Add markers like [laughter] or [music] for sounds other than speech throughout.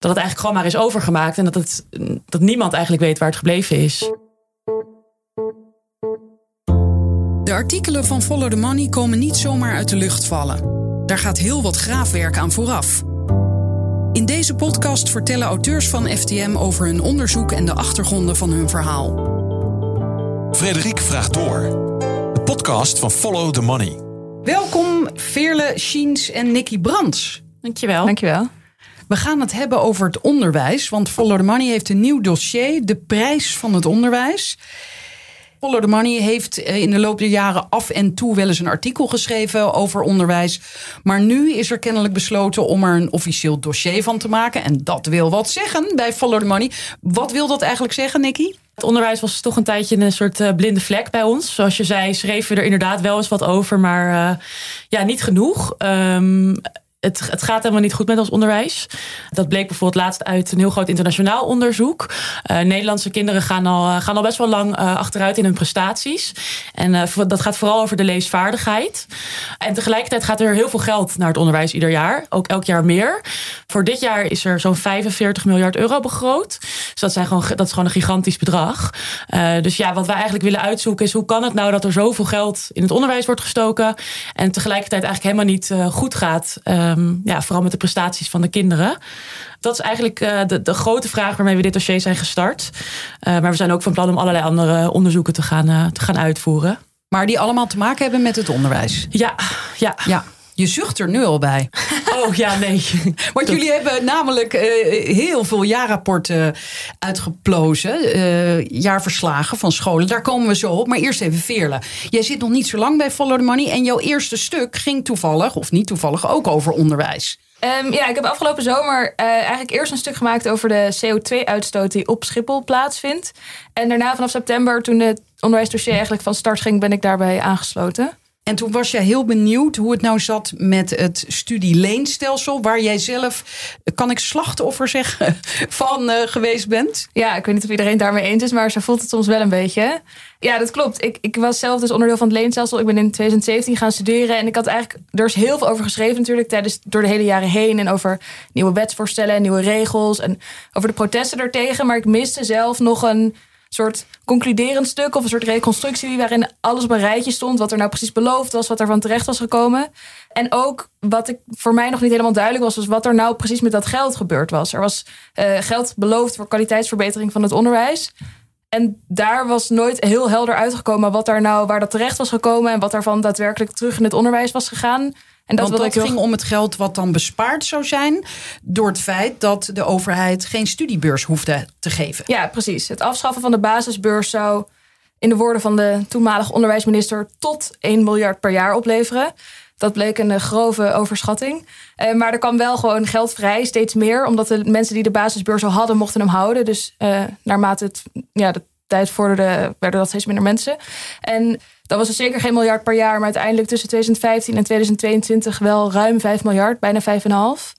dat het eigenlijk gewoon maar is overgemaakt. En dat, het, dat niemand eigenlijk weet waar het gebleven is. De artikelen van Follow the Money komen niet zomaar uit de lucht vallen. Daar gaat heel wat graafwerk aan vooraf. In deze podcast vertellen auteurs van FTM over hun onderzoek en de achtergronden van hun verhaal. Frederik vraagt door. De podcast van Follow the Money. Welkom Veerle Schiens en Nicky Brands. Dankjewel. Dankjewel. We gaan het hebben over het onderwijs, want Follow the Money heeft een nieuw dossier, de prijs van het onderwijs. Follow the Money heeft eh, in de loop der jaren af en toe wel eens een artikel geschreven over onderwijs. Maar nu is er kennelijk besloten om er een officieel dossier van te maken. En dat wil wat zeggen bij Follow the Money. Wat wil dat eigenlijk zeggen, Nicky? Het onderwijs was toch een tijdje een soort eh, blinde vlek bij ons. Zoals je zei, schreven we er inderdaad wel eens wat over, maar uh, ja, niet genoeg. Um, het, gaat helemaal niet goed met ons onderwijs. Dat bleek bijvoorbeeld laatst uit een heel groot internationaal onderzoek. Uh, Nederlandse kinderen gaan al, uh, gaan al best wel lang uh, achteruit in hun prestaties. En dat gaat vooral over de leesvaardigheid. En tegelijkertijd gaat er heel veel geld naar het onderwijs ieder jaar. Ook elk jaar meer. Voor dit jaar is er zo'n 45 miljard euro begroot. Dus dat, zijn gewoon, dat is gewoon een gigantisch bedrag. dus ja, wat wij eigenlijk willen uitzoeken is hoe kan het nou dat er zoveel geld in het onderwijs wordt gestoken. En tegelijkertijd eigenlijk helemaal niet goed gaat. Um, ja, vooral met de prestaties van de kinderen. Dat is eigenlijk uh, de, de, grote vraag waarmee we dit dossier zijn gestart. Uh, maar we zijn ook van plan om allerlei andere onderzoeken te gaan, uh, te gaan uitvoeren. Maar die allemaal te maken hebben met het onderwijs? Ja, ja. ja. Je zucht er nu al bij. [laughs] Oh ja, nee. [laughs] Want jullie hebben namelijk uh, heel veel jaarrapporten uitgeplozen. Uh, jaarverslagen van scholen. Daar komen we zo op. Maar eerst even Veerle. Jij zit nog niet zo lang bij Follow the Money. En jouw eerste stuk ging toevallig, of niet toevallig, ook over onderwijs. Um, ja, ik heb afgelopen zomer uh, eigenlijk eerst een stuk gemaakt over de CO2-uitstoot die op Schiphol plaatsvindt. En daarna vanaf september, toen het onderwijsdossier eigenlijk van start ging, ben ik daarbij aangesloten. En toen was jij heel benieuwd hoe het nou zat met het studieleenstelsel, waar jij zelf, kan ik slachtoffer zeggen, [laughs] van uh, geweest bent. Ja, ik weet niet of iedereen daarmee eens is, maar zo voelt het soms wel een beetje. Ja, dat klopt. Ik, ik was zelf dus onderdeel van het leenstelsel. Ik ben in 2017 gaan studeren en ik had eigenlijk, er is heel veel over geschreven natuurlijk tijdens, door de hele jaren heen. En over nieuwe wetsvoorstellen, nieuwe regels en over de protesten daartegen. Maar ik miste zelf nog een soort concluderend stuk of een soort reconstructie waarin alles op een rijtje stond. Wat er nou precies beloofd was, wat er van terecht was gekomen. En ook wat ik voor mij nog niet helemaal duidelijk was, was wat er nou precies met dat geld gebeurd was. Er was uh, geld beloofd voor kwaliteitsverbetering van het onderwijs. En daar was nooit heel helder uitgekomen wat daar nou, waar dat terecht was gekomen en wat daarvan daadwerkelijk terug in het onderwijs was gegaan. En dat, Want dat ging om het geld wat dan bespaard zou zijn door het feit dat de overheid geen studiebeurs hoefde te geven. Ja, precies. Het afschaffen van de basisbeurs zou in de woorden van de toenmalige onderwijsminister tot 1 miljard per jaar opleveren. Dat bleek een grove overschatting. Uh, maar er kwam wel gewoon geld vrij, steeds meer. Omdat de mensen die de basisbeurs al hadden, mochten hem houden. Dus uh, naarmate het, ja, de tijd vorderde, werden dat steeds minder mensen. En dat was er zeker geen miljard per jaar, maar uiteindelijk tussen 2015 en 2022 wel ruim 5 miljard, bijna 5,5.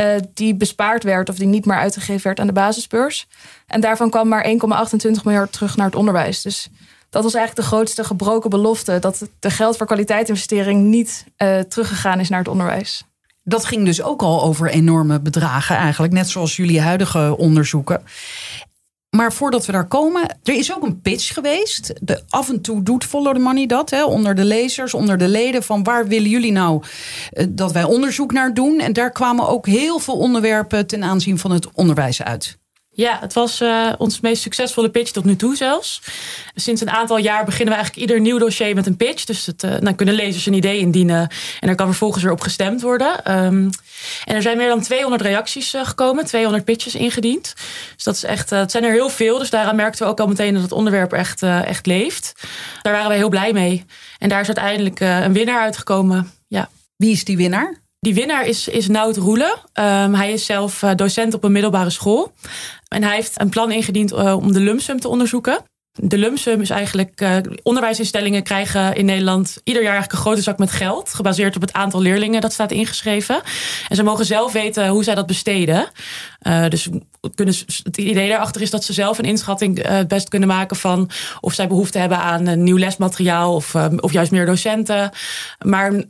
Uh, die bespaard werd of die niet meer uitgegeven werd aan de basisbeurs. En daarvan kwam maar 1,28 miljard terug naar het onderwijs. Dus dat was eigenlijk de grootste gebroken belofte: dat de geld voor kwaliteitsinvestering niet uh, teruggegaan is naar het onderwijs. Dat ging dus ook al over enorme bedragen, eigenlijk, net zoals jullie huidige onderzoeken. Maar voordat we daar komen, er is ook een pitch geweest. De, af en toe doet Follow the Money dat, hè, onder de lezers, onder de leden. Van waar willen jullie nou uh, dat wij onderzoek naar doen? En daar kwamen ook heel veel onderwerpen ten aanzien van het onderwijs uit. Ja, het was uh, ons meest succesvolle pitch tot nu toe zelfs. Sinds een aantal jaar beginnen we eigenlijk ieder nieuw dossier met een pitch. Dus het, dan kunnen lezers een idee indienen en er kan vervolgens weer op gestemd worden. Um, en er zijn meer dan 200 reacties uh, gekomen, 200 pitches ingediend. Dus dat is echt, het zijn er heel veel. Dus daaraan merkten we ook al meteen dat het onderwerp echt, echt leeft. Daar waren we heel blij mee. En daar is uiteindelijk een winnaar uitgekomen. Ja. Wie is die winnaar? Die winnaar is, is Nout Roelen. Um, hij is zelf docent op een middelbare school. En hij heeft een plan ingediend uh, om de lumsum te onderzoeken. De lumsum is eigenlijk, uh, onderwijsinstellingen krijgen in Nederland ieder jaar eigenlijk een grote zak met geld. Gebaseerd op het aantal leerlingen dat staat ingeschreven. En ze mogen zelf weten hoe zij dat besteden. Dus het idee daarachter is dat ze zelf een inschatting best kunnen maken van of zij behoefte hebben aan nieuw lesmateriaal of, of juist meer docenten. Maar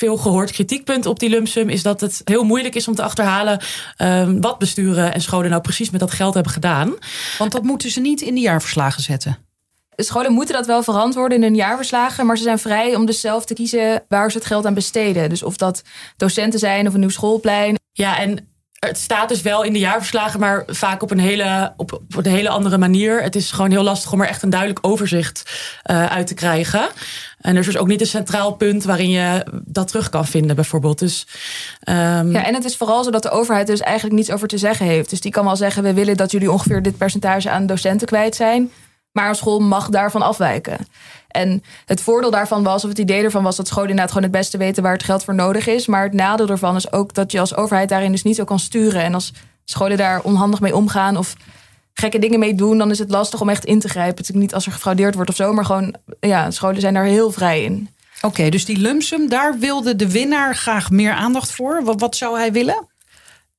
veel gehoord kritiekpunt op die lumpsum is dat het heel moeilijk is om te achterhalen ehm, wat besturen en scholen nou precies met dat geld hebben gedaan. Want dat moeten ze niet in de jaarverslagen zetten. De scholen moeten dat wel verantwoorden in hun jaarverslagen, maar ze zijn vrij om dus zelf te kiezen waar ze het geld aan besteden. Dus of dat docenten zijn of een nieuw schoolplein. Ja, en het staat dus wel in de jaarverslagen, maar vaak op een hele, op, op hele andere manier. Het is gewoon heel lastig om er echt een duidelijk overzicht uh, uit te krijgen. En er is dus ook niet een centraal punt waarin je dat terug kan vinden, bijvoorbeeld. Dus, um... Ja, en het is vooral zo dat de overheid dus eigenlijk niets over te zeggen heeft. Dus die kan wel zeggen: we willen dat jullie ongeveer dit percentage aan docenten kwijt zijn. Maar een school mag daarvan afwijken. En het voordeel daarvan was, of het idee ervan was, dat scholen inderdaad gewoon het beste weten waar het geld voor nodig is. Maar het nadeel ervan is ook dat je als overheid daarin dus niet zo kan sturen. En als scholen daar onhandig mee omgaan of gekke dingen mee doen, dan is het lastig om echt in te grijpen. Het is niet als er gefraudeerd wordt of zo, maar gewoon, ja, scholen zijn daar heel vrij in. Oké, dus die lumpsum, daar wilde de winnaar graag meer aandacht voor. Wat zou hij willen?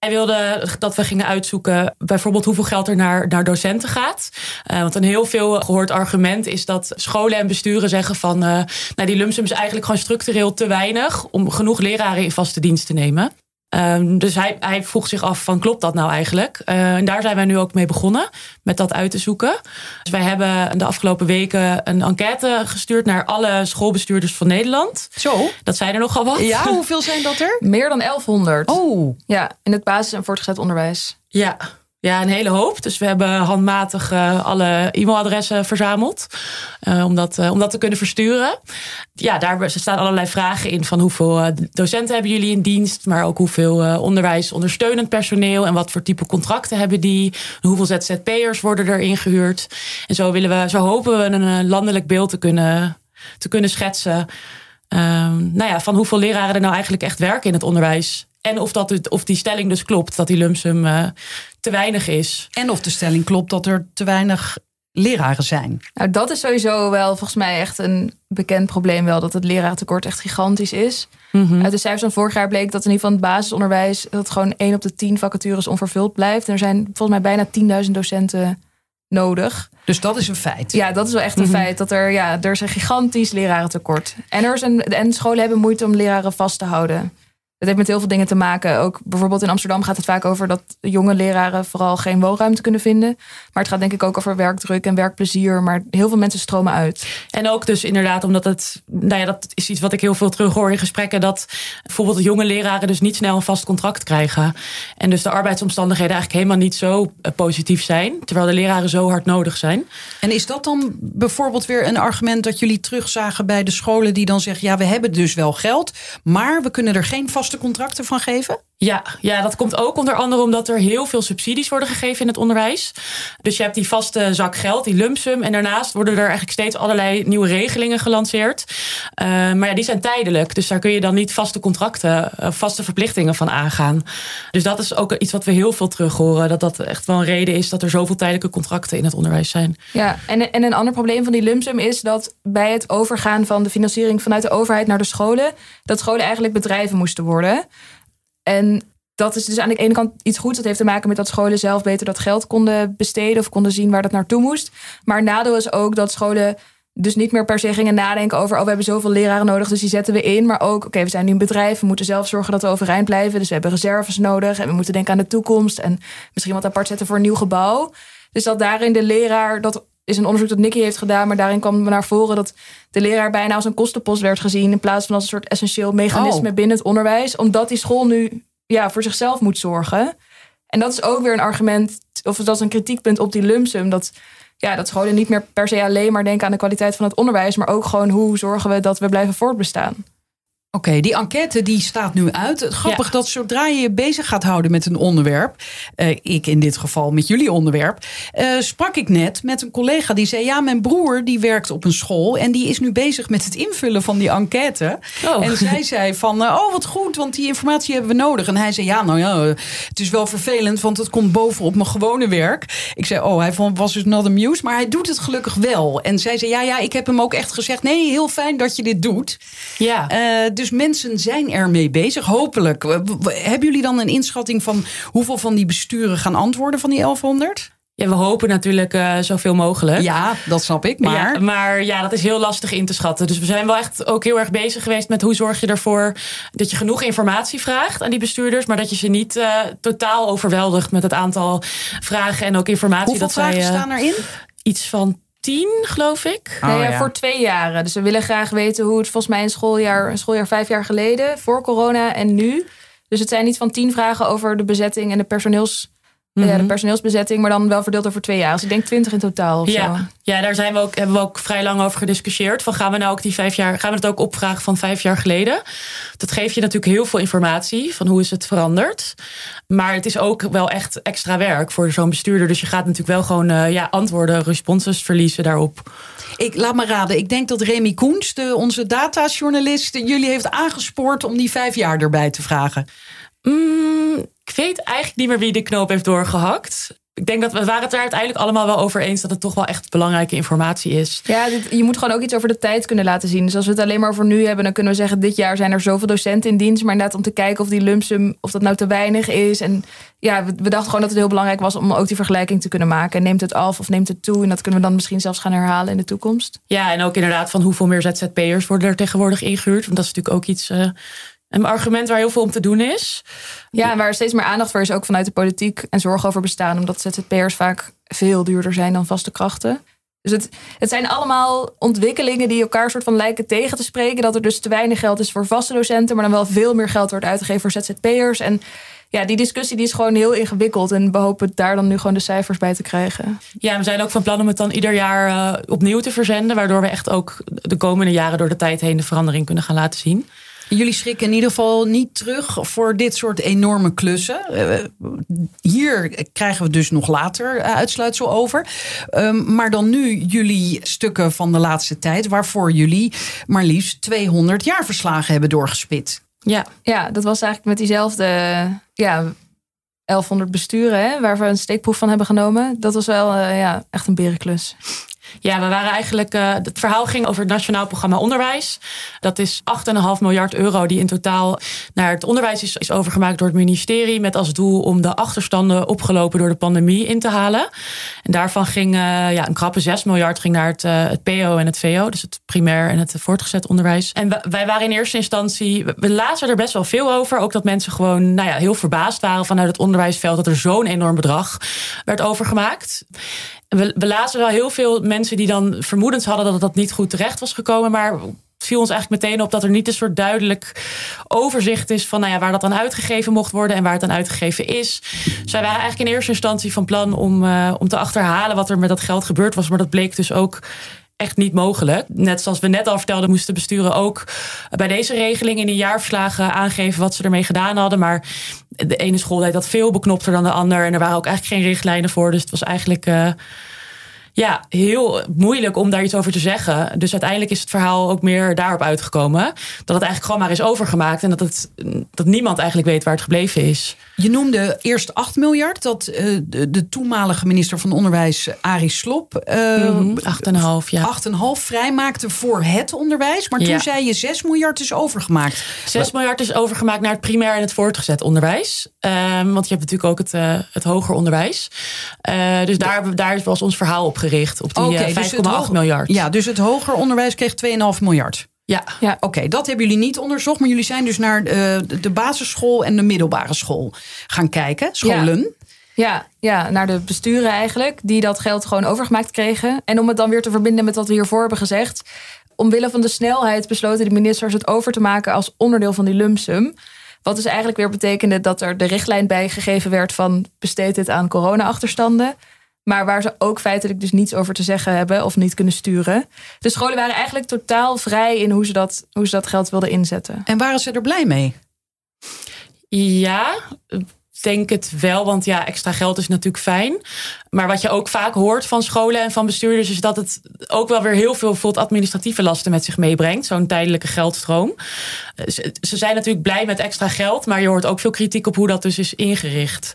Hij wilde dat we gingen uitzoeken bijvoorbeeld hoeveel geld er naar, naar docenten gaat. Uh, want een heel veel gehoord argument is dat scholen en besturen zeggen van... Uh, nou, die lumsum is eigenlijk gewoon structureel te weinig... om genoeg leraren in vaste dienst te nemen. Um, dus hij, hij vroeg zich af van klopt dat nou eigenlijk? Uh, en daar zijn wij nu ook mee begonnen met dat uit te zoeken. Dus wij hebben de afgelopen weken een enquête gestuurd naar alle schoolbestuurders van Nederland. Zo? Dat zijn er nogal wat. Ja, hoeveel zijn dat er? Meer dan 1100. Oh. Ja, in het basis- en voortgezet onderwijs. Ja, ja, een hele hoop. Dus we hebben handmatig uh, alle e-mailadressen verzameld. Uh, om, dat, uh, om dat te kunnen versturen. Ja, daar staan allerlei vragen in van hoeveel docenten hebben jullie in dienst. Maar ook hoeveel onderwijs ondersteunend personeel. En wat voor type contracten hebben die. Hoeveel ZZP'ers worden er ingehuurd. En zo, willen we, zo hopen we een landelijk beeld te kunnen, te kunnen schetsen. nou ja, van hoeveel leraren er nou eigenlijk echt werken in het onderwijs. En of, dat of die stelling dus klopt, dat die lumsum te weinig is. En of de stelling klopt dat er te weinig leraren zijn. Nou, dat is sowieso wel volgens mij echt een bekend probleem wel. Dat het lerarentekort echt gigantisch is. Mm -hmm. Uit de cijfers van vorig jaar bleek dat in ieder geval het basisonderwijs... dat gewoon 1 op de 10 vacatures onvervuld blijft. En er zijn volgens mij bijna 10.000 docenten nodig. Dus dat is een feit. Ja, dat is wel echt een mm -hmm. feit. Dat er, ja, er is een gigantisch lerarentekort. En, er is een, en scholen hebben moeite om leraren vast te houden. Het heeft met heel veel dingen te maken. Ook bijvoorbeeld in Amsterdam gaat het vaak over dat jonge leraren vooral geen woonruimte kunnen vinden. Maar het gaat denk ik ook over werkdruk en werkplezier. Maar heel veel mensen stromen uit. En ook dus inderdaad, omdat het, nou ja, dat is iets wat ik heel veel terug hoor in gesprekken. Dat bijvoorbeeld jonge leraren dus niet snel een vast contract krijgen. En dus de arbeidsomstandigheden eigenlijk helemaal niet zo positief zijn. Terwijl de leraren zo hard nodig zijn. En is dat dan bijvoorbeeld weer een argument dat jullie terugzagen bij de scholen die dan zeggen: ja, we hebben dus wel geld, maar we kunnen er geen vast contracten van geven? Ja, ja, dat komt ook onder andere omdat er heel veel subsidies worden gegeven in het onderwijs. Dus je hebt die vaste zak geld, die lumpsum. En daarnaast worden er eigenlijk steeds allerlei nieuwe regelingen gelanceerd. Uh, maar ja, die zijn tijdelijk. Dus daar kun je dan niet vaste contracten, uh, vaste verplichtingen van aangaan. Dus dat is ook iets wat we heel veel terug horen. Dat dat echt wel een reden is dat er zoveel tijdelijke contracten in het onderwijs zijn. Ja, en, en een ander probleem van die lumpsum is dat bij het overgaan van de financiering vanuit de overheid naar de scholen, dat scholen eigenlijk bedrijven moesten worden. En dat is dus aan de ene kant iets goeds. Dat heeft te maken met dat scholen zelf beter dat geld konden besteden of konden zien waar dat naartoe moest. Maar nadeel is ook dat scholen dus niet meer per se gingen nadenken over... oh, we hebben zoveel leraren nodig, dus die zetten we in. Maar ook, oké, we zijn nu een bedrijf, we moeten zelf zorgen dat we overeind blijven. Dus we hebben reserves nodig en we moeten denken aan de toekomst... en misschien wat apart zetten voor een nieuw gebouw. Dus dat daarin de leraar, dat is een onderzoek dat Nicky heeft gedaan... maar daarin kwam naar voren dat de leraar bijna als een kostenpost werd gezien... in plaats van als een soort essentieel mechanisme oh. binnen het onderwijs. Omdat die school nu ja, voor zichzelf moet zorgen. En dat is ook weer een argument, of dat is een kritiekpunt op die lumpsum... dat ja, dat scholen niet meer per se alleen maar denken aan de kwaliteit van het onderwijs, maar ook gewoon hoe zorgen we dat we blijven voortbestaan. Oké, okay, die enquête die staat nu uit. Grappig ja. dat zodra je je bezig gaat houden met een onderwerp, uh, ik in dit geval met jullie onderwerp, uh, sprak ik net met een collega die zei: Ja, mijn broer die werkt op een school en die is nu bezig met het invullen van die enquête. Oh. En zij [laughs] zei: van, uh, Oh, wat goed, want die informatie hebben we nodig. En hij zei: Ja, nou ja, het is wel vervelend, want het komt bovenop mijn gewone werk. Ik zei: Oh, hij vond, was dus not amused, maar hij doet het gelukkig wel. En zij zei: Ja, ja, ik heb hem ook echt gezegd: Nee, heel fijn dat je dit doet. Ja dus mensen zijn ermee bezig, hopelijk. Hebben jullie dan een inschatting van hoeveel van die besturen gaan antwoorden van die 1100? Ja, we hopen natuurlijk uh, zoveel mogelijk. Ja, dat snap ik. Maar... Ja, maar ja, dat is heel lastig in te schatten. Dus we zijn wel echt ook heel erg bezig geweest met hoe zorg je ervoor dat je genoeg informatie vraagt aan die bestuurders, maar dat je ze niet uh, totaal overweldigt met het aantal vragen en ook informatie. Hoeveel dat vragen zij, uh, staan erin? Iets van tien, geloof ik. nee, Oh, ja, ja. Voor twee jaren. Dus we willen graag weten hoe het volgens mij een schooljaar, een schooljaar vijf jaar geleden, voor corona en nu. Dus het zijn niet van tien vragen over de bezetting en de personeels. Ja, Mhm. de personeelsbezetting, maar dan wel verdeeld over twee jaar. Dus ik denk twintig in totaal of zo. Ja, ja, daar zijn we ook, hebben we ook vrij lang over gediscussieerd. Van gaan we nou ook die vijf jaar, gaan we het ook opvragen van vijf jaar geleden? Dat geeft je natuurlijk heel veel informatie van hoe is het veranderd. Maar het is ook wel echt extra werk voor zo'n bestuurder. Dus je gaat natuurlijk wel gewoon eh, ja, antwoorden, responses verliezen daarop. Ik laat me raden. Ik denk dat Remy Koens, de, onze datajournalist, jullie heeft aangespoord om die vijf jaar erbij te vragen. Mm, ik weet eigenlijk niet meer wie de knoop heeft doorgehakt. Ik denk dat we waren het er uiteindelijk allemaal wel over eens dat het toch wel echt belangrijke informatie is. Ja, dit, je moet gewoon ook iets over de tijd kunnen laten zien. Dus als we het alleen maar over nu hebben, dan kunnen we zeggen: dit jaar zijn er zoveel docenten in dienst. Maar inderdaad, om te kijken of die lumpsum, of dat nou te weinig is. En ja, we, we dachten gewoon dat het heel belangrijk was om ook die vergelijking te kunnen maken. Neemt het af of neemt het toe? En dat kunnen we dan misschien zelfs gaan herhalen in de toekomst. Ja, en ook inderdaad van hoeveel meer ZZP'ers worden er tegenwoordig ingehuurd. Want dat is natuurlijk ook iets, uh, een argument waar heel veel om te doen is. Ja, en waar steeds meer aandacht voor is, ook vanuit de politiek en zorg over bestaan. Omdat ZZP'ers vaak veel duurder zijn dan vaste krachten. Dus het, het zijn allemaal ontwikkelingen die elkaar soort van lijken tegen te spreken. Dat er dus te weinig geld is voor vaste docenten, maar dan wel veel meer geld wordt uitgegeven voor ZZP'ers. En ja, die discussie die is gewoon heel ingewikkeld. En we hopen daar dan nu gewoon de cijfers bij te krijgen. Ja, we zijn ook van plan om het dan ieder jaar uh, opnieuw te verzenden. Waardoor we echt ook de komende jaren door de tijd heen de verandering kunnen gaan laten zien. Jullie schrikken in ieder geval niet terug voor dit soort enorme klussen. Uh, hier krijgen we dus nog later uh, uitsluitsel over. Um, maar dan nu jullie stukken van de laatste tijd, waarvoor jullie maar liefst 200 jaarverslagen hebben doorgespit. Ja, ja dat was eigenlijk met diezelfde ja, 1100 besturen, hè, waar we een steekproef van hebben genomen. Dat was wel uh, ja, echt een berenklus. Ja, we waren eigenlijk. Uh, het verhaal ging over het Nationaal Programma Onderwijs. Dat is 8,5 miljard euro die in totaal naar het onderwijs is, overgemaakt door het ministerie. Met als doel om de achterstanden opgelopen door de pandemie in te halen. En daarvan ging uh, ja, een krappe 6 miljard ging naar het, uh, het PO en het VO, dus het primair en het voortgezet onderwijs. En wij, wij waren in eerste instantie. We lazen er best wel veel over. Ook dat mensen gewoon nou ja, heel verbaasd waren vanuit het onderwijsveld dat er zo'n enorm bedrag werd overgemaakt. We, we lazen wel heel veel mensen die dan vermoedens hadden dat het niet goed terecht was gekomen. Maar viel ons eigenlijk meteen op dat er niet een soort duidelijk overzicht is van nou ja, waar dat dan uitgegeven mocht worden en waar het dan uitgegeven is. Dus wij waren eigenlijk in eerste instantie van plan om, uh, om te achterhalen wat er met dat geld gebeurd was. Maar dat bleek dus ook echt niet mogelijk. Net zoals we net al vertelden, moesten besturen ook bij deze regeling in die jaarverslagen aangeven wat ze ermee gedaan hadden. Maar de ene school deed dat veel beknopter dan de ander. En er waren ook eigenlijk geen richtlijnen voor. Dus het was eigenlijk uh, ja, heel moeilijk om daar iets over te zeggen. Dus uiteindelijk is het verhaal ook meer daarop uitgekomen. Dat het eigenlijk gewoon maar is overgemaakt. En dat, het, dat niemand eigenlijk weet waar het gebleven is. Je noemde eerst 8 miljard. Dat uh, de, de, toenmalige minister van Onderwijs, Arie Slob... Uh, mm, 8,5 ja. 8,5 vrijmaakte voor het onderwijs. Maar toen ja. zei je 6 miljard is overgemaakt. 6 miljard is overgemaakt naar het primair en het voortgezet onderwijs. Um, want je hebt natuurlijk ook het, uh, het hoger onderwijs. Uh, dus daar, daar was ons verhaal op gericht. Op die okay, 5,8 dus miljard. Ja, dus het hoger onderwijs kreeg 2,5 miljard. Ja, ja. oké, okay, dat hebben jullie niet onderzocht. Maar jullie zijn dus naar de, de basisschool en de middelbare school gaan kijken. Scholen. Ja. Ja, ja, naar de besturen eigenlijk, die dat geld gewoon overgemaakt kregen. En om het dan weer te verbinden met wat we hiervoor hebben gezegd. Omwille van de snelheid besloten de ministers het over te maken als onderdeel van die lumpsum. Wat dus eigenlijk weer betekende dat er de richtlijn bijgegeven werd van besteed dit aan corona-achterstanden. Maar waar ze ook feitelijk dus niets over te zeggen hebben of niet kunnen sturen. De scholen waren eigenlijk totaal vrij in hoe ze dat, hoe ze dat geld wilden inzetten. En waren ze er blij mee? Ja, denk het wel, want ja, extra geld is natuurlijk fijn. Maar wat je ook vaak hoort van scholen en van bestuurders... is dat het ook wel weer heel veel bijvoorbeeld administratieve lasten met zich meebrengt. Zo'n tijdelijke geldstroom. Ze zijn natuurlijk blij met extra geld... maar je hoort ook veel kritiek op hoe dat dus is ingericht.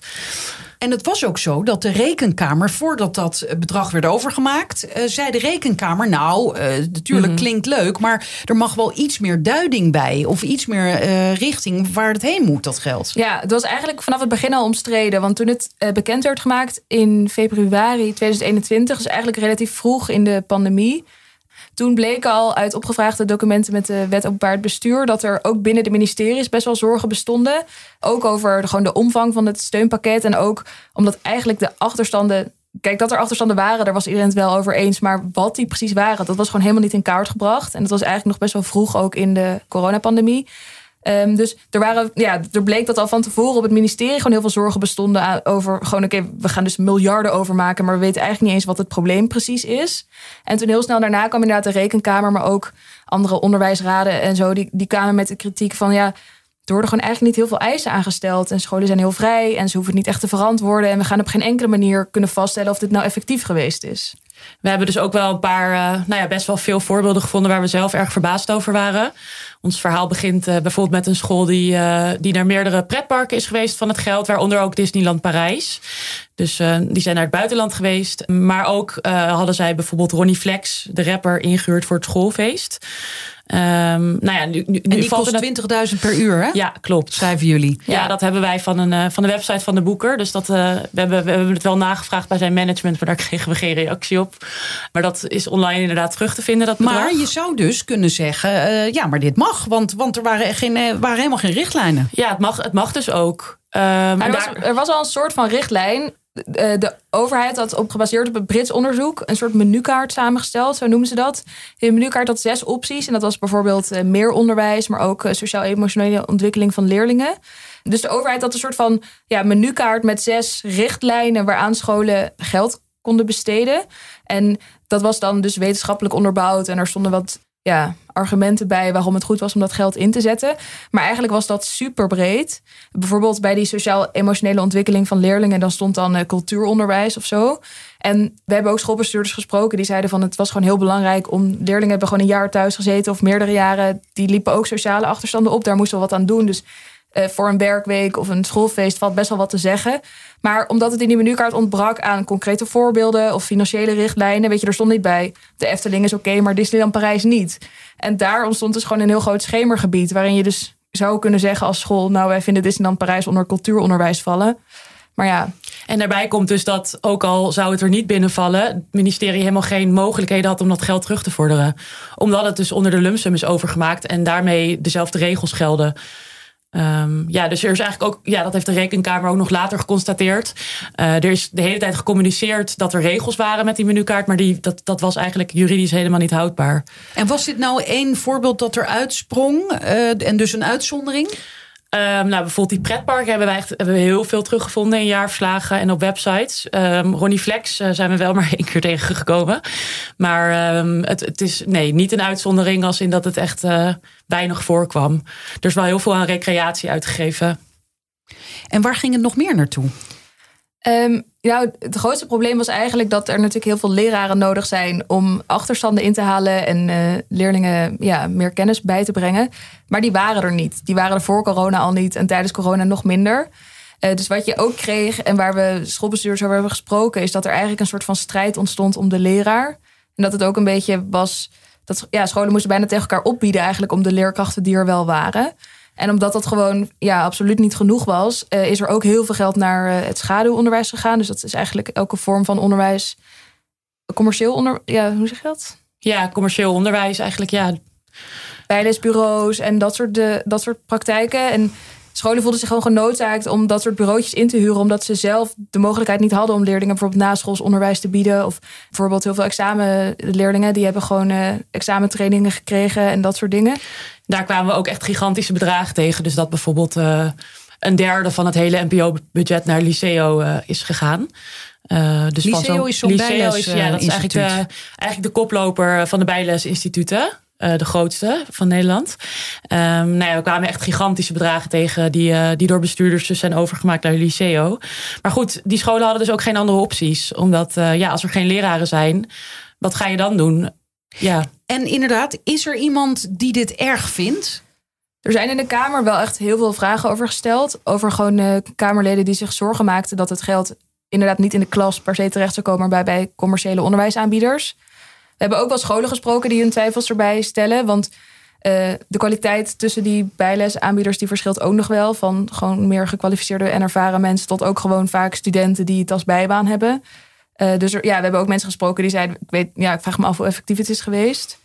En het was ook zo dat de rekenkamer, voordat dat eh, bedrag werd overgemaakt, uh, zei de rekenkamer: Nou, uh, natuurlijk Mhm. klinkt leuk, maar er mag wel iets meer duiding bij. Of iets meer uh, richting waar het heen moet, dat geld. Ja, het was eigenlijk vanaf het begin al omstreden. Want toen het bekend werd gemaakt in februari 2021, dus eigenlijk relatief vroeg in de pandemie. Toen bleek al uit opgevraagde documenten met de wet openbaar bestuur dat er ook binnen de ministeries best wel zorgen bestonden. Ook over gewoon de omvang van het steunpakket. En ook omdat eigenlijk de achterstanden. Kijk, dat er achterstanden waren, daar was iedereen het wel over eens. Maar wat die precies waren, dat was gewoon helemaal niet in kaart gebracht. En dat was eigenlijk nog best wel vroeg ook in de coronapandemie. Um, dus er, waren, ja, er bleek dat al van tevoren op het ministerie gewoon heel veel zorgen bestonden over gewoon, oké, okay, we gaan dus miljarden overmaken, maar we weten eigenlijk niet eens wat het probleem precies is. En toen heel snel daarna kwam inderdaad de rekenkamer, maar ook andere onderwijsraden en zo, die, die kwamen met de kritiek van ja, er worden gewoon eigenlijk niet heel veel eisen aangesteld. En scholen zijn heel vrij en ze hoeven het niet echt te verantwoorden. En we gaan op geen enkele manier kunnen vaststellen of dit nou effectief geweest is. We hebben dus ook wel een paar, uh, nou ja, best wel veel voorbeelden gevonden waar we zelf erg verbaasd over waren. Ons verhaal begint uh, bijvoorbeeld met een school die, uh, die naar meerdere pretparken is geweest van het geld, waaronder ook Disneyland Parijs. Dus die zijn naar het buitenland geweest. Maar ook hadden zij bijvoorbeeld Ronnie Flex, de rapper, ingehuurd voor het schoolfeest. Um, nou ja, nu, nu, en die kost 20.000 per uur, hè? Ja, klopt. Schrijven jullie. Ja, ja, dat hebben wij van, een, uh, van de website van de boeker. Dus dat, uh, we, hebben, we hebben het wel nagevraagd bij zijn management, maar daar [laughs] kregen we geen reactie op. Maar dat is online inderdaad terug te vinden, dat bedrag. Maar je zou dus kunnen zeggen, uh, ja, maar dit mag. Want, want er waren, geen, eh, waren helemaal geen richtlijnen. Ja, het mag, het mag dus ook. Um, er, was, er was al een soort van richtlijn de overheid had op gebaseerd op een Brits onderzoek een soort menukaart samengesteld, zo noemen ze dat. De menukaart had zes opties en dat was bijvoorbeeld meer onderwijs, maar ook sociaal-emotionele ontwikkeling van leerlingen. Dus de overheid had een soort van ja, menukaart met zes richtlijnen waaraan scholen geld konden besteden. En dat was dan dus wetenschappelijk onderbouwd en er stonden wat ja, argumenten bij waarom het goed was om dat geld in te zetten. Maar eigenlijk was dat super breed. Bijvoorbeeld bij die sociaal-emotionele ontwikkeling van leerlingen, dan stond dan uh, cultuuronderwijs of zo. En we hebben ook schoolbestuurders gesproken die zeiden van het was gewoon heel belangrijk om leerlingen hebben gewoon een jaar thuis gezeten of meerdere jaren. Die liepen ook sociale achterstanden op. Daar moesten we wat aan doen. Dus uh, voor een werkweek of een schoolfeest valt best wel wat te zeggen. Maar omdat het in die menukaart ontbrak aan concrete voorbeelden of financiële richtlijnen, weet je, er stond niet bij. De Efteling is oké, maar Disneyland Parijs niet. En daar ontstond dus gewoon een heel groot schemergebied, waarin je dus zou kunnen zeggen als school, nou wij vinden Disneyland Parijs onder cultuuronderwijs vallen. Maar ja. En daarbij komt dus dat, ook al zou het er niet binnenvallen, het ministerie helemaal geen mogelijkheden had om dat geld terug te vorderen. Omdat het dus onder de lumsum is overgemaakt en daarmee dezelfde regels gelden. Um, ja, dus er is eigenlijk ook, ja, dat heeft de rekenkamer ook nog later geconstateerd. Uh, er is de hele tijd gecommuniceerd dat er regels waren met die menukaart, maar die, dat, dat was eigenlijk juridisch helemaal niet houdbaar. En was dit nou één voorbeeld dat er uitsprong uh, en dus een uitzondering? Um, nou, bijvoorbeeld die pretparken hebben wij echt, hebben we heel veel teruggevonden in jaarverslagen en op websites. Um, Ronnie Flex uh, zijn we wel [laughs] maar één keer tegengekomen. Maar um, het, het is nee, niet een uitzondering als in dat het echt uh, weinig voorkwam. Er is wel heel veel aan recreatie uitgegeven. En waar ging het nog meer naartoe? Nou, het grootste probleem was eigenlijk dat er natuurlijk heel veel leraren nodig zijn om achterstanden in te halen en uh, leerlingen ja, meer kennis bij te brengen. Maar die waren er niet. Die waren er voor corona al niet en tijdens corona nog minder. Uh, dus wat je ook kreeg en waar we schoolbestuurders over hebben gesproken, is dat er eigenlijk een soort van strijd ontstond om de leraar. En dat het ook een beetje was dat ja, scholen moesten bijna tegen elkaar opbieden eigenlijk om de leerkrachten die er wel waren. En omdat dat gewoon ja, absoluut niet genoeg was, uh, is er ook heel veel geld naar uh, het schaduwonderwijs gegaan. Dus dat is eigenlijk elke vorm van onderwijs. Commercieel onder, ja, hoe zeg je dat? Ja, commercieel onderwijs eigenlijk, ja. Bijlesbureaus en dat soort, de, dat soort praktijken. En scholen voelden zich gewoon genoodzaakt om dat soort bureautjes in te huren, omdat ze zelf de mogelijkheid niet hadden om leerlingen bijvoorbeeld naschoolsonderwijs te bieden. Of bijvoorbeeld heel veel examenleerlingen, die hebben gewoon uh, examentrainingen gekregen en dat soort dingen. Daar kwamen we ook echt gigantische bedragen tegen. Dus dat bijvoorbeeld uh, een derde van het hele NPO-budget naar Liceo uh, is gegaan. Uh, dus Liceo van zo, is zo'n ja, dat is eigenlijk eigenlijk de koploper van de bijlesinstituten. Uh, de grootste van Nederland. Um, nou ja, we kwamen echt gigantische bedragen tegen die, uh, die door bestuurders dus zijn overgemaakt naar Liceo. Maar goed, die scholen hadden dus ook geen andere opties. Omdat uh, ja, als er geen leraren zijn, wat ga je dan doen? Ja. En inderdaad, is er iemand die dit erg vindt? Er zijn in de Kamer wel echt heel veel vragen over gesteld. Over gewoon uh, Kamerleden die zich zorgen maakten dat het geld inderdaad niet in de klas per se terecht zou komen, maar bij, bij commerciële onderwijsaanbieders. We hebben ook wel scholen gesproken die hun twijfels erbij stellen. Want uh, de kwaliteit tussen die bijlesaanbieders die verschilt ook nog wel. Van gewoon meer gekwalificeerde en ervaren mensen tot ook gewoon vaak studenten die het als bijbaan hebben. Uh, dus ja, we hebben ook mensen gesproken die zeiden: ik, weet, ja, ik vraag me af hoe effectief het is geweest.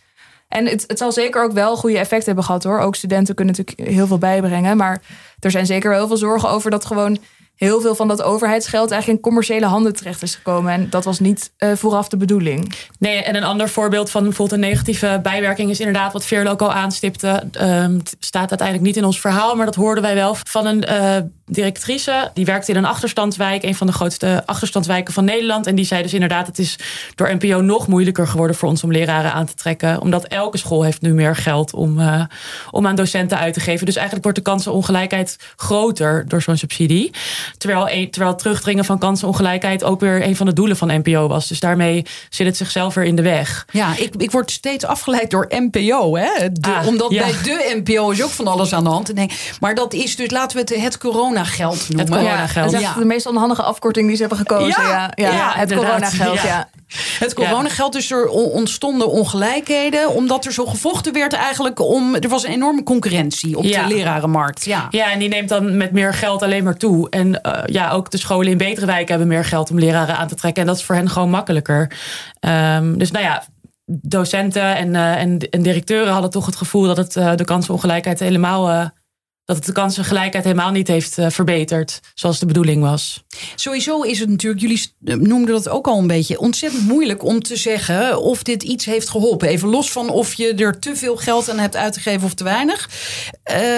En het, het zal zeker ook wel goede effecten hebben gehad hoor. Ook studenten kunnen natuurlijk heel veel bijbrengen. Maar er zijn zeker wel heel veel zorgen over dat gewoon heel veel van dat overheidsgeld eigenlijk in commerciële handen terecht is gekomen. En dat was niet uh, vooraf de bedoeling. Nee, en een ander voorbeeld van bijvoorbeeld een negatieve bijwerking is inderdaad wat Veerle ook al aanstipte. Um, staat uiteindelijk niet in ons verhaal, maar dat hoorden wij wel van een uh, directrice. Die werkte in een achterstandswijk, een van de grootste achterstandswijken van Nederland. En die zei dus inderdaad, het is door NPO nog moeilijker geworden voor ons om leraren aan te trekken. Omdat elke school heeft nu meer geld om, uh, om aan docenten uit te geven. Dus eigenlijk wordt de kansenongelijkheid groter door zo'n subsidie. Terwijl, terwijl het terugdringen van kansenongelijkheid ook weer een van de doelen van NPO was. Dus daarmee zit het zichzelf weer in de weg. Ja, ik, ik word steeds afgeleid door NPO. Hè? De, ah, omdat ja. bij de NPO is ook van alles aan de hand. Nee, maar dat is dus, laten we het het coronageld noemen. Het coronageld. Ja, dat is de meest onhandige afkorting die ze hebben gekozen. Ja, ja, ja, het coronageld, ja. Het coronageld, dus er ontstonden ongelijkheden. Omdat er zo gevochten werd eigenlijk om... Er was een enorme concurrentie op de lerarenmarkt. Ja. ja, en die neemt dan met meer geld alleen maar toe. En uh, ja, ook de scholen in betere wijken hebben meer geld om leraren aan te trekken. En dat is voor hen gewoon makkelijker. Um, dus nou ja, docenten en, uh, en, en, directeuren hadden toch het gevoel dat het uh, de kansenongelijkheid helemaal dat het de kansengelijkheid helemaal niet heeft uh, verbeterd zoals de bedoeling was. Sowieso is het natuurlijk, jullie noemden dat ook al een beetje, ontzettend moeilijk om te zeggen of dit iets heeft geholpen. Even los van of je er te veel geld aan hebt uitgegeven of te weinig.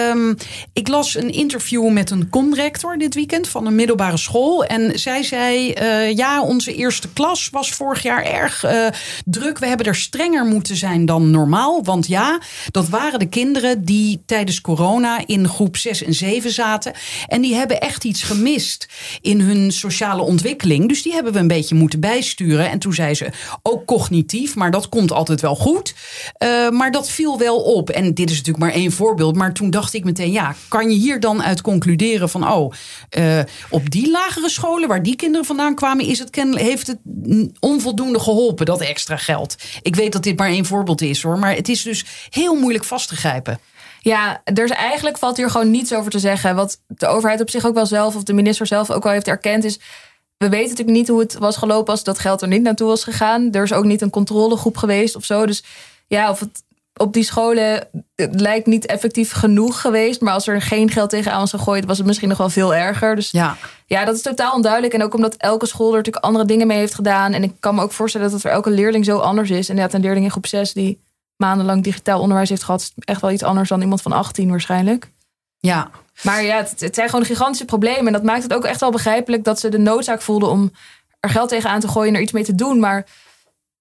Um, ik las een interview met een conrector dit weekend van een middelbare school. En zij zei: uh, Ja, onze eerste klas was vorig jaar erg druk. We hebben er strenger moeten zijn dan normaal. Want ja, dat waren de kinderen die tijdens corona in groep 6 en 7 zaten. En die hebben echt iets gemist in hun sociale ontwikkeling. Dus die hebben we een beetje moeten bijsturen. En toen zei ze ook cognitief, maar dat komt altijd wel goed. Uh, maar dat viel wel op. En dit is natuurlijk maar één voorbeeld. Maar toen dacht ik meteen, ja, kan je hier dan uit concluderen van, oh, uh, op die lagere scholen waar die kinderen vandaan kwamen, is het heeft het onvoldoende geholpen, dat extra geld. Ik weet dat dit maar één voorbeeld is hoor, maar het is dus heel moeilijk vast te grijpen. Ja, er is eigenlijk valt hier gewoon niets over te zeggen. Wat de overheid op zich ook wel zelf, of de minister zelf ook al heeft erkend, is. We weten natuurlijk niet hoe het was gelopen als dat geld er niet naartoe was gegaan. Er is ook niet een controlegroep geweest of zo. Dus ja, of het op die scholen het lijkt niet effectief genoeg geweest. Maar als er geen geld tegenaan was gegooid, was het misschien nog wel veel erger. Dus ja, ja dat is totaal onduidelijk. En ook omdat elke school er natuurlijk andere dingen mee heeft gedaan. En ik kan me ook voorstellen dat het voor elke leerling zo anders is. En ja, een leerling in groep 6 die maandenlang digitaal onderwijs heeft gehad, is echt wel iets anders dan iemand van 18 waarschijnlijk. Ja. Maar ja, het, het zijn gewoon gigantische problemen. En dat maakt het ook echt wel begrijpelijk dat ze de noodzaak voelden om er geld tegenaan te gooien en er iets mee te doen. Maar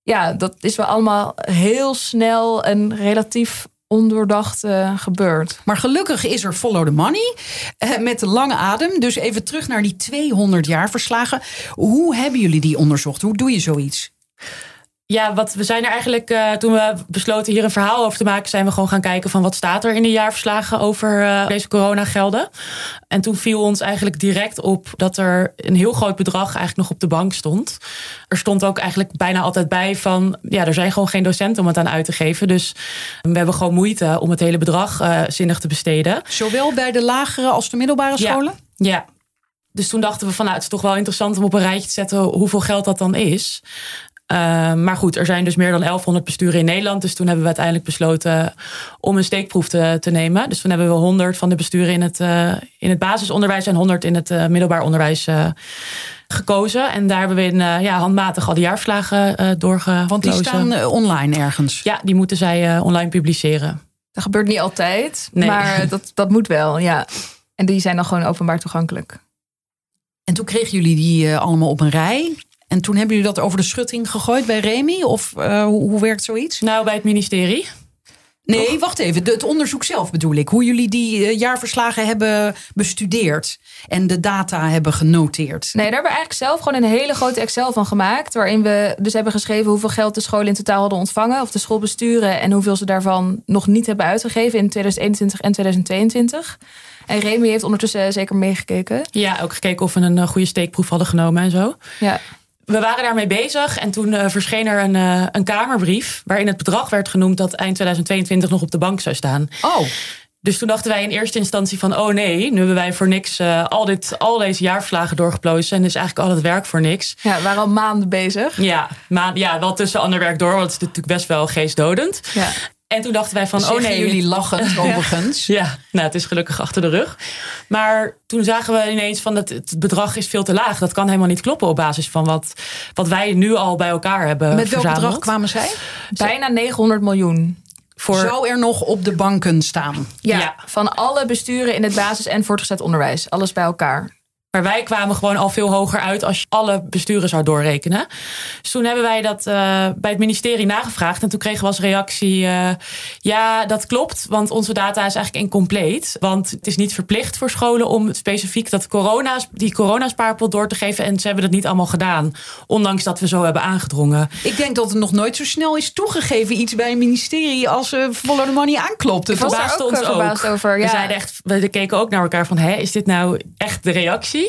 ja, dat is wel allemaal heel snel en relatief ondoordacht uh, gebeurd. Maar gelukkig is er Follow the Money uh, met de lange adem. Dus even terug naar die 200 jaar verslagen. Hoe hebben jullie die onderzocht? Hoe doe je zoiets? Ja, wat, we zijn er eigenlijk, uh, toen we besloten hier een verhaal over te maken, zijn we gewoon gaan kijken van wat staat er in de jaarverslagen over uh, deze coronagelden. En toen viel ons eigenlijk direct op dat er een heel groot bedrag eigenlijk nog op de bank stond. Er stond ook eigenlijk bijna altijd bij van, ja, er zijn gewoon geen docenten om het aan uit te geven. Dus we hebben gewoon moeite om het hele bedrag uh, zinnig te besteden. Zowel bij de lagere als de middelbare scholen? Ja, ja. Dus toen dachten we van, nou, het is toch wel interessant om op een rijtje te zetten hoeveel geld dat dan is. Uh, maar goed, er zijn dus meer dan 1100 besturen in Nederland. Dus toen hebben we uiteindelijk besloten om een steekproef te, te nemen. Dus toen hebben we 100 van de besturen in het, uh, in het basisonderwijs en 100 in het uh, middelbaar onderwijs gekozen. En daar hebben we in, ja, handmatig al die jaarverslagen uh, doorgeplozen. Want die staan online ergens? Ja, die moeten zij online publiceren. Dat gebeurt niet altijd, nee. maar [laughs] dat, dat moet wel, ja. En die zijn dan gewoon openbaar toegankelijk. En toen kregen jullie die allemaal op een rij. En toen hebben jullie dat over de schutting gegooid bij Remy? Of uh, hoe, hoe, werkt zoiets? Nou, bij het ministerie. Nee, wacht even. De- het onderzoek zelf bedoel ik. Hoe jullie die eh, jaarverslagen hebben bestudeerd en de data hebben genoteerd. Nee, daar hebben we eigenlijk zelf gewoon een hele grote Excel van gemaakt. Waarin we dus hebben geschreven hoeveel geld de scholen in totaal hadden ontvangen. Of de schoolbesturen. En hoeveel ze daarvan nog niet hebben uitgegeven in 2021 en 2022. En Remy heeft ondertussen zeker meegekeken. Ja, ook gekeken of we een eh, goede steekproef hadden genomen en zo. Ja. We waren daarmee bezig en toen eh, verscheen er een, eh, een Kamerbrief. waarin het bedrag werd genoemd dat eind 2022 nog op de bank zou staan. Oh, Dus toen dachten wij in eerste instantie van, oh nee, nu hebben wij voor niks eh, al, dit, al deze jaarverslagen doorgeplozen. En is eigenlijk al het werk voor niks. ja, we waren al maanden bezig. Ja, maar ja, wel tussen ander werk door, want het is natuurlijk best wel geestdodend. Ja. En toen dachten wij van, oh nee. jullie lachend [laughs] overigens. Ja, nou, het is gelukkig achter de rug. Maar toen zagen we ineens van dat het bedrag is veel te laag. Dat kan helemaal niet kloppen op basis van wat, wat wij nu al bij elkaar hebben Met welk verzameld. bedrag kwamen zij? Bijna 900 miljoen. Voor, Zou er nog op de banken staan? Ja, Ja. van alle besturen in het basis- en voortgezet onderwijs. Alles bij elkaar. Maar wij kwamen gewoon al veel hoger uit als je alle besturen zou doorrekenen. Dus toen hebben wij dat eh, bij het ministerie nagevraagd. En toen kregen we als reactie: eh, ja, dat klopt, want onze data is eigenlijk incompleet. Want het is niet verplicht voor scholen om specifiek dat corona, die coronaspaarpot door te geven. En ze hebben dat niet allemaal gedaan, ondanks dat we zo hebben aangedrongen. Ik denk dat het nog nooit zo snel is toegegeven iets bij een ministerie als eh Follow the Money aanklopt. Daar verbaasde ons ook. verbaasd over, We, zeiden echt, we keken ook naar elkaar van: hè, is dit nou echt de reactie?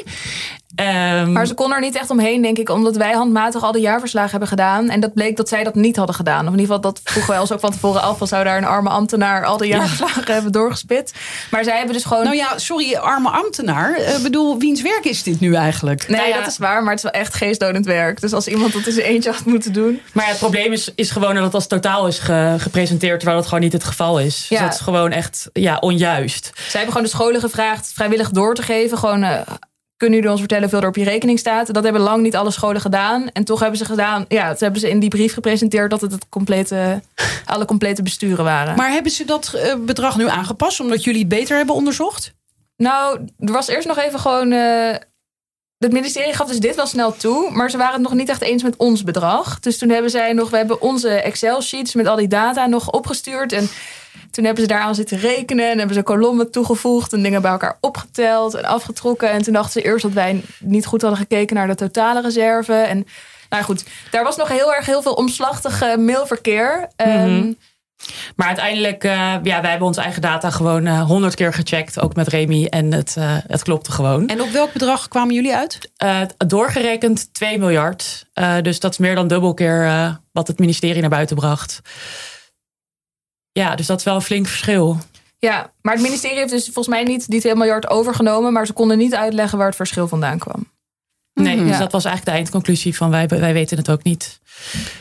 Ehm, Maar ze kon er niet echt omheen, denk ik, omdat wij handmatig al de jaarverslagen hebben gedaan. En dat bleek dat zij dat niet hadden gedaan. Of in ieder geval, dat vroegen wij ons ook van tevoren af. Van zou daar een arme ambtenaar al de jaarverslagen hebben doorgespit. Maar zij hebben dus gewoon. Nou ja, sorry, arme ambtenaar. Ik bedoel, wiens werk is dit nu eigenlijk? nee, nou ja. dat is waar, maar het is wel echt geestdodend werk. Dus als iemand dat in zijn eentje had moeten doen. Maar ja, het probleem is, is gewoon dat het als totaal is ge- gepresenteerd, terwijl dat gewoon niet het geval is. Dus Ja. dat is gewoon echt ja, onjuist. Zij hebben gewoon de scholen gevraagd vrijwillig door te geven. Gewoon, eh, kunnen jullie ons vertellen hoeveel er op je rekening staat? Dat hebben lang niet alle scholen gedaan. En toch hebben ze gedaan, ja, het hebben ze in die brief gepresenteerd dat het, het complete, [laughs] alle complete besturen waren. Maar hebben ze dat eh, bedrag nu aangepast omdat jullie het beter hebben onderzocht? Nou, er was eerst nog even gewoon. eh, het ministerie gaf dus dit wel snel toe, maar ze waren het nog niet echt eens met ons bedrag. Dus toen hebben zij nog, we hebben onze Excel-sheets met al die data nog opgestuurd. En toen hebben ze daaraan zitten rekenen en hebben ze kolommen toegevoegd en dingen bij elkaar opgeteld en afgetrokken. En toen dachten ze eerst dat wij niet goed hadden gekeken naar de totale reserve. En nou goed, daar was nog heel erg heel veel omslachtig eh, mailverkeer. Ehm, Maar uiteindelijk, eh, ja, wij hebben onze eigen data gewoon honderd keer gecheckt, ook met Remy. En het, eh, het klopte gewoon. En op welk bedrag kwamen jullie uit? Eh, doorgerekend 2 miljard. Eh, dus dat is meer dan dubbel keer eh, wat het ministerie naar buiten bracht. Ja, dus dat is wel een flink verschil. Ja, maar het ministerie heeft dus volgens mij niet die 2 miljard overgenomen. Maar ze konden niet uitleggen waar het verschil vandaan kwam. Nee, dus Ja. dat was eigenlijk de eindconclusie van wij, wij weten het ook niet.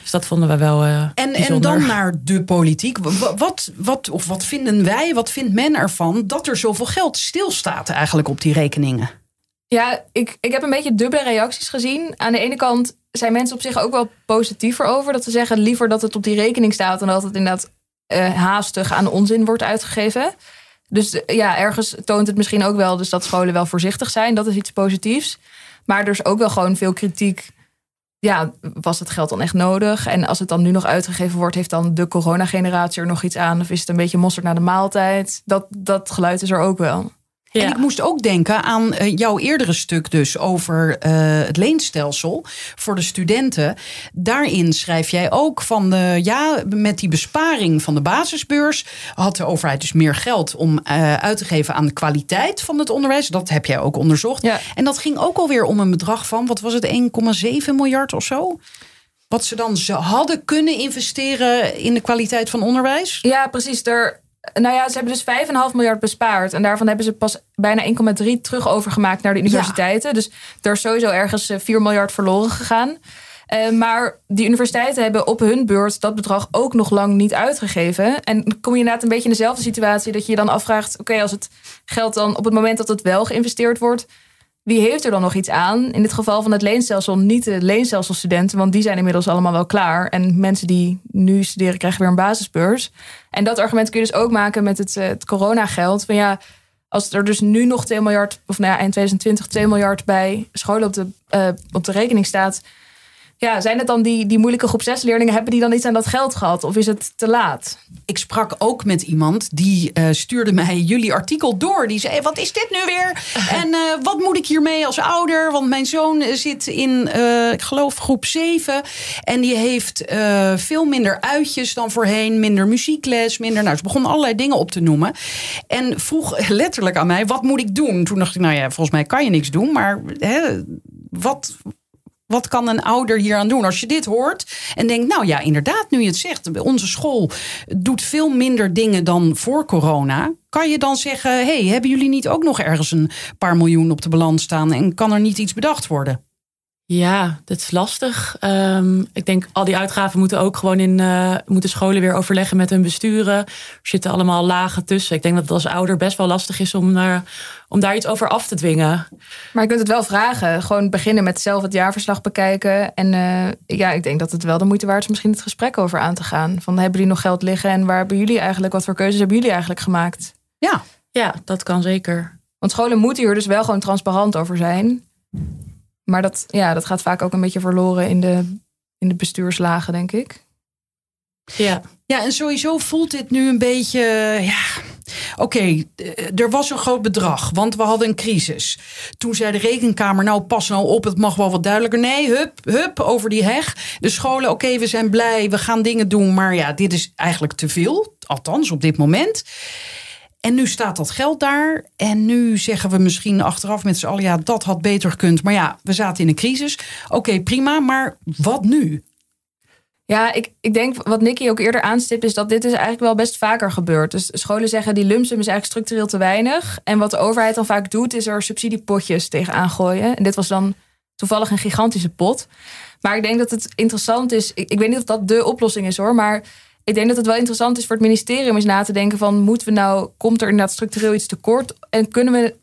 Dus dat vonden we wel eh En, en dan naar de politiek. Wa- Wat, wat, of wat vinden wij, wat vindt men ervan dat er zoveel geld stilstaat eigenlijk op die rekeningen? Ja, ik, ik heb een beetje dubbele reacties gezien. Aan de ene kant zijn mensen op zich ook wel positiever over. Dat ze zeggen liever dat het op die rekening staat... dan dat het inderdaad eh, haastig aan onzin wordt uitgegeven. Dus eh, ja, ergens toont het misschien ook wel... dus dat scholen wel voorzichtig zijn. Dat is iets positiefs. Maar er is ook wel gewoon veel kritiek. Ja, was het geld dan echt nodig? En als het dan nu nog uitgegeven wordt... heeft dan de coronageneratie er nog iets aan? Of is het een beetje mosterd na de maaltijd? Dat, dat geluid is er ook wel. Ja. En ik moest ook denken aan eh, jouw eerdere stuk dus over eh, het leenstelsel voor de studenten. Daarin schrijf jij ook van de, ja, met die besparing van de basisbeurs had de overheid dus meer geld om eh, uit te geven aan de kwaliteit van het onderwijs. Dat heb jij ook onderzocht. Ja. En dat ging ook alweer om een bedrag van, wat was het, 1,7 miljard of zo? Wat ze dan ze hadden kunnen investeren in de kwaliteit van onderwijs. Ja, precies. Er, nou ja, ze hebben dus 5,5 miljard bespaard. En daarvan hebben ze pas bijna 1,3 terug overgemaakt naar de universiteiten. Dus er is sowieso ergens eh, 4 miljard verloren gegaan. Eh, maar die universiteiten hebben op hun beurt dat bedrag ook nog lang niet uitgegeven. En dan kom je inderdaad een beetje in dezelfde situatie dat je je dan afvraagt: oké, als het geld dan op het moment dat het wel geïnvesteerd wordt, wie heeft er dan nog iets aan? In dit geval van het leenstelsel niet de leenstelselstudenten, want die zijn inmiddels allemaal wel klaar. En mensen die nu studeren krijgen weer een basisbeurs. En dat argument kun je dus ook maken met het, eh, het coronageld. Van ja, als er dus nu nog 2 miljard, of nou ja, eind 2020 2 miljard bij scholen op de, eh, op de rekening staat. Ja, zijn het dan die, die moeilijke groep 6 leerlingen? Hebben die dan iets aan dat geld gehad? Of is het te laat? Ik sprak ook met iemand die uh, stuurde mij jullie artikel door. Die zei: Wat is dit nu weer? [laughs] en uh, wat moet ik hiermee als ouder? Want mijn zoon zit in, uh, ik geloof, groep 7. En die heeft veel minder uitjes dan voorheen. Minder muziekles, minder. Nou, ze begon allerlei dingen op te noemen. En vroeg letterlijk aan mij: Wat moet ik doen? Toen dacht ik: Nou ja, volgens mij kan je niks doen. Maar hè, wat, wat kan een ouder hier aan doen? Als je dit hoort en denkt, nou ja, inderdaad, nu je het zegt, onze school doet veel minder dingen dan voor corona. Kan je dan zeggen, hey, hebben jullie niet ook nog ergens een paar miljoen op de balans staan en kan er niet iets bedacht worden? Ja, dat is lastig. Um, ik denk al die uitgaven moeten ook gewoon in uh, moeten scholen weer overleggen met hun besturen. Er zitten allemaal lagen tussen. Ik denk dat het als ouder best wel lastig is om, uh, om daar iets over af te dwingen. Maar je kunt het wel vragen. Gewoon beginnen met zelf het jaarverslag bekijken. En uh, ja, ik denk dat het wel de moeite waard is misschien het gesprek over aan te gaan. Van hebben jullie nog geld liggen en waar hebben jullie eigenlijk, wat voor keuzes hebben jullie eigenlijk gemaakt? Ja, ja dat kan zeker. Want scholen moeten hier dus wel gewoon transparant over zijn. Maar dat, ja, dat gaat vaak ook een beetje verloren in de, in de bestuurslagen, denk ik. Ja. ja, en sowieso voelt dit nu een beetje. Ja, Oké, okay, er was een groot bedrag, want we hadden een crisis. Toen zei de rekenkamer, nou pas nou op, het mag wel wat duidelijker. Nee, hup, hup, over die heg. De scholen, oké, okay, we zijn blij, we gaan dingen doen. Maar ja, dit is eigenlijk te veel, althans op dit moment. En nu staat dat geld daar. En nu zeggen we misschien achteraf met z'n allen: ja, dat had beter gekund. Maar ja, we zaten in een crisis. Oké, prima. Maar wat nu? Ja, ik, ik denk wat Nicky ook eerder aanstipt, is dat dit is eigenlijk wel best vaker gebeurt. Dus scholen zeggen die lumsum is eigenlijk structureel te weinig. En wat de overheid dan vaak doet, is er subsidiepotjes tegenaan gooien. En dit was dan toevallig een gigantische pot. Maar ik denk dat het interessant is. Ik, ik weet niet of dat de oplossing is hoor. Maar ik denk dat het wel interessant is voor het ministerie om eens na te denken van moeten we nou, komt er inderdaad structureel iets tekort? En kunnen we,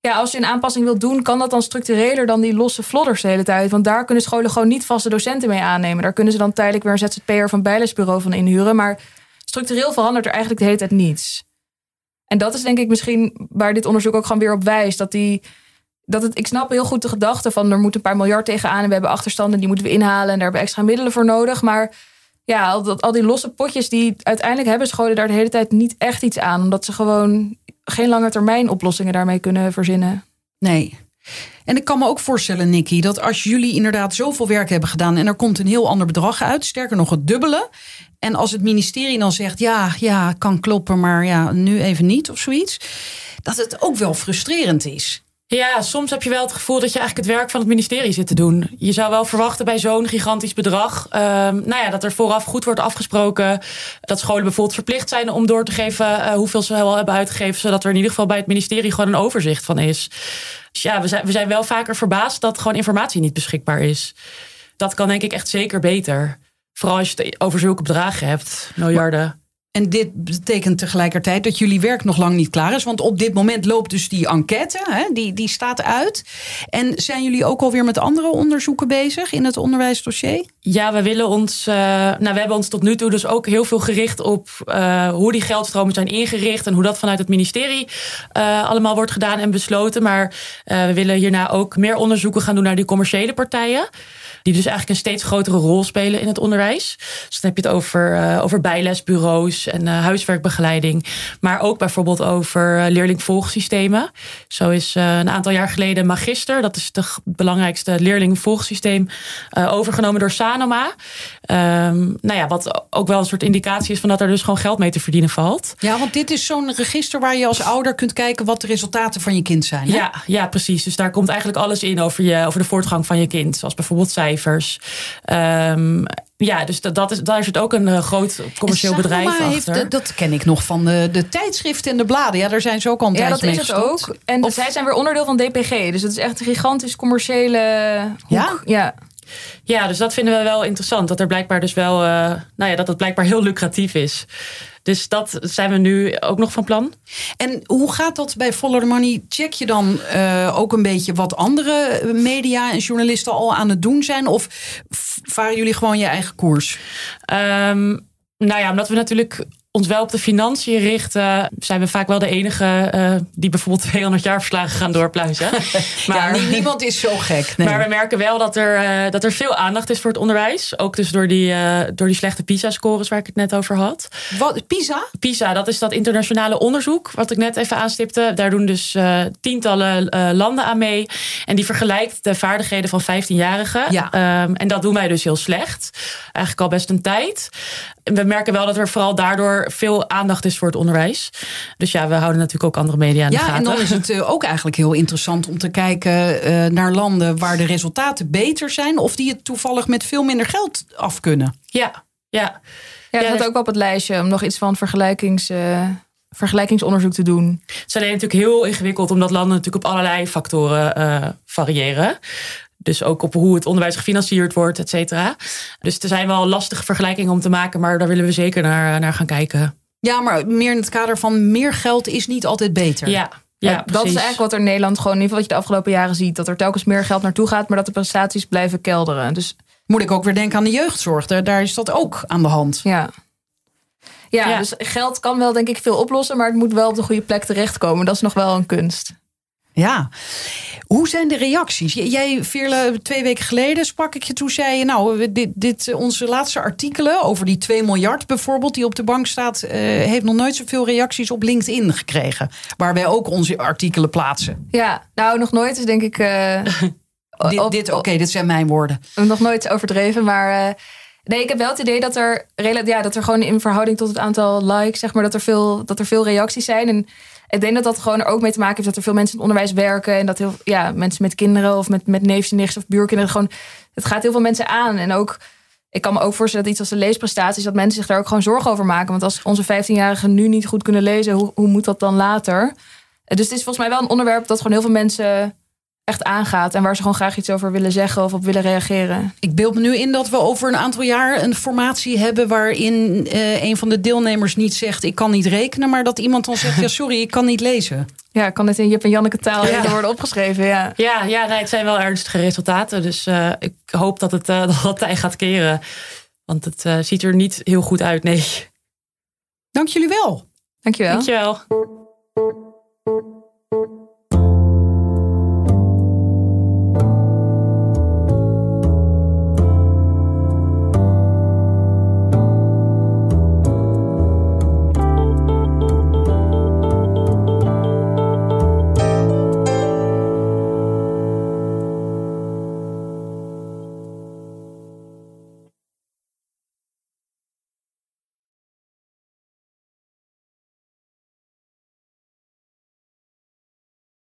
ja, als je een aanpassing wilt doen, kan dat dan structureler dan die losse flodders de hele tijd? Want daar kunnen scholen gewoon niet vaste docenten mee aannemen. Daar kunnen ze dan tijdelijk weer een ZZP'er een bijlesbureau van inhuren. Maar structureel verandert er eigenlijk de hele tijd niets. En dat is denk ik misschien waar dit onderzoek ook gewoon weer op wijst. Dat die, dat het, ik snap heel goed de gedachte van er moet een paar miljard tegenaan en we hebben achterstanden, die moeten we inhalen en daar hebben extra middelen voor nodig. Maar ja, al, die losse potjes die uiteindelijk hebben scholen daar de hele tijd niet echt iets aan. Omdat ze gewoon geen lange termijn oplossingen daarmee kunnen verzinnen. Nee. En ik kan me ook voorstellen, Nicky, dat als jullie inderdaad zoveel werk hebben gedaan en er komt een heel ander bedrag uit, sterker nog het dubbele. En als het ministerie dan zegt, ja, ja, kan kloppen, maar ja, nu even niet of zoiets. Dat het ook wel frustrerend is. Ja, soms heb je wel het gevoel dat je eigenlijk het werk van het ministerie zit te doen. Je zou wel verwachten bij zo'n gigantisch bedrag. Uh, nou ja, dat er vooraf goed wordt afgesproken. Dat scholen bijvoorbeeld verplicht zijn om door te geven uh, hoeveel ze wel hebben uitgegeven. Zodat er in ieder geval bij het ministerie gewoon een overzicht van is. Dus ja, we zijn, we zijn wel vaker verbaasd dat gewoon informatie niet beschikbaar is. Dat kan denk ik echt zeker beter. Vooral als je het over zulke bedragen hebt, miljarden. En dit betekent tegelijkertijd dat jullie werk nog lang niet klaar is. Want op dit moment loopt dus die enquête, hè, die, die staat uit. En zijn jullie ook alweer met andere onderzoeken bezig in het onderwijsdossier? Ja, we willen ons. Uh, nou, we hebben ons tot nu toe dus ook heel veel gericht op uh, hoe die geldstromen zijn ingericht. En hoe dat vanuit het ministerie uh, allemaal wordt gedaan en besloten. Maar we willen hierna ook meer onderzoeken gaan doen naar die commerciële partijen. Die dus eigenlijk een steeds grotere rol spelen in het onderwijs. Dus dan heb je het over, uh, over bijlesbureaus en uh, huiswerkbegeleiding. Maar ook bijvoorbeeld over uh, leerlingvolgsystemen. Zo is een aantal jaar geleden Magister, dat is het belangrijkste leerlingvolgsysteem, overgenomen door Sanoma. Um, nou ja, wat ook wel een soort indicatie is van dat er dus gewoon geld mee te verdienen valt. Ja, want dit is zo'n register waar je als ouder kunt kijken wat de resultaten van je kind zijn. Hè? Ja, ja, precies. Dus daar komt eigenlijk alles in over, je, over de voortgang van je kind. Zoals bijvoorbeeld cijfers Um, ja, dus dat, dat is, daar zit ook een uh, groot commercieel bedrijf achter. Heeft, dat ken ik nog van de, de tijdschriften en de bladen. Ja, daar zijn ze ook al een Ja, dat is het ook. En of, zij zijn weer onderdeel van DPG. Dus het is echt een gigantisch commerciële hoek. Ja? Ja. Ja, dus dat vinden we wel interessant. Dat er blijkbaar dus wel, uh, nou ja, dat het blijkbaar heel lucratief is. Dus dat zijn we nu ook nog van plan. En hoe gaat dat bij Follow the Money? Check je dan uh, ook een beetje wat andere media en journalisten al aan het doen zijn? Of varen jullie gewoon je eigen koers? Um, nou ja, omdat we natuurlijk ons wel op de financiën richten, zijn we vaak wel de enige uh, die bijvoorbeeld [laughs] 200 jaar verslagen gaan doorpluizen. [laughs] maar ja, niemand is zo gek. Nee. Maar we merken wel dat er, uh, dat er veel aandacht is voor het onderwijs. Ook dus door die, uh, door die slechte PISA-scores waar ik het net over had. Wat, PISA? PISA, dat is dat internationale onderzoek wat ik net even aanstipte. Daar doen dus tientallen landen aan mee. En die vergelijkt de vaardigheden van 15-jarigen. Ja. Um, en dat doen wij dus heel slecht. Eigenlijk al best een tijd. We merken wel dat er vooral daardoor veel aandacht is voor het onderwijs. Dus ja, we houden natuurlijk ook andere media aan ja, de gaten. En dan is het [laughs] ook eigenlijk heel interessant om te kijken uh, naar landen waar de resultaten beter zijn. Of die het toevallig met veel minder geld af kunnen. Ja, ja. Ja, dat ja, ook wel op het lijstje om nog iets van vergelijkings, uh, vergelijkingsonderzoek te doen. Het is alleen natuurlijk heel ingewikkeld, omdat landen natuurlijk op allerlei factoren uh, variëren. Dus ook op hoe het onderwijs gefinancierd wordt, et cetera. Dus er zijn wel lastige vergelijkingen om te maken, maar daar willen we zeker naar, naar gaan kijken. Ja, maar meer in het kader van meer geld is niet altijd beter. Ja, ja, dat is eigenlijk wat er in Nederland gewoon, in ieder geval wat je de afgelopen jaren ziet. Dat er telkens meer geld naartoe gaat, maar dat de prestaties blijven kelderen. Dus moet ik ook weer denken aan de jeugdzorg. Daar, daar is dat ook aan de hand. Ja. ja. Ja, dus geld kan wel denk ik veel oplossen, maar het moet wel op de goede plek terechtkomen. Dat is nog wel een kunst. Ja. Hoe zijn de reacties? Jij, Veerle, twee weken geleden sprak ik je toe, zei je... nou, dit, dit, onze laatste artikelen over die 2 miljard bijvoorbeeld... die op de bank staat, uh, heeft nog nooit zoveel reacties op LinkedIn gekregen. Waar wij ook onze artikelen plaatsen. Ja, nou, nog nooit is denk ik... Uh, [laughs] dit, dit oké, dit zijn mijn woorden. Nog nooit overdreven, maar... Uh, Nee, ik heb wel het idee dat er, ja, dat er gewoon in verhouding tot het aantal likes, zeg maar, dat er veel, dat er veel reacties zijn. En ik denk dat dat gewoon er ook mee te maken heeft dat er veel mensen in het onderwijs werken. En dat heel, ja, mensen met kinderen of met, met neefjes nichts of buurkinderen gewoon. Het gaat heel veel mensen aan. En ook, ik kan me ook voorstellen dat iets als de leesprestaties, dat mensen zich daar ook gewoon zorgen over maken. Want als onze 15-jarigen nu niet goed kunnen lezen, hoe, hoe moet dat dan later? Dus het is volgens mij wel een onderwerp dat gewoon heel veel mensen echt aangaat en waar ze gewoon graag iets over willen zeggen of op willen reageren. Ik beeld me nu in dat we over een aantal jaar een formatie hebben waarin uh, een van de deelnemers niet zegt ik kan niet rekenen, maar dat iemand dan zegt ja sorry ik kan niet lezen. Ja, kan het in Jip en Janneke taal ja. worden opgeschreven. Ja, ja, ja nee, het zijn wel ernstige resultaten. Dus uh, ik hoop dat het uh, [laughs] dat, dat tij gaat keren. Want het uh, ziet er niet heel goed uit, nee. Dank jullie wel. Dank je wel. Dank je wel.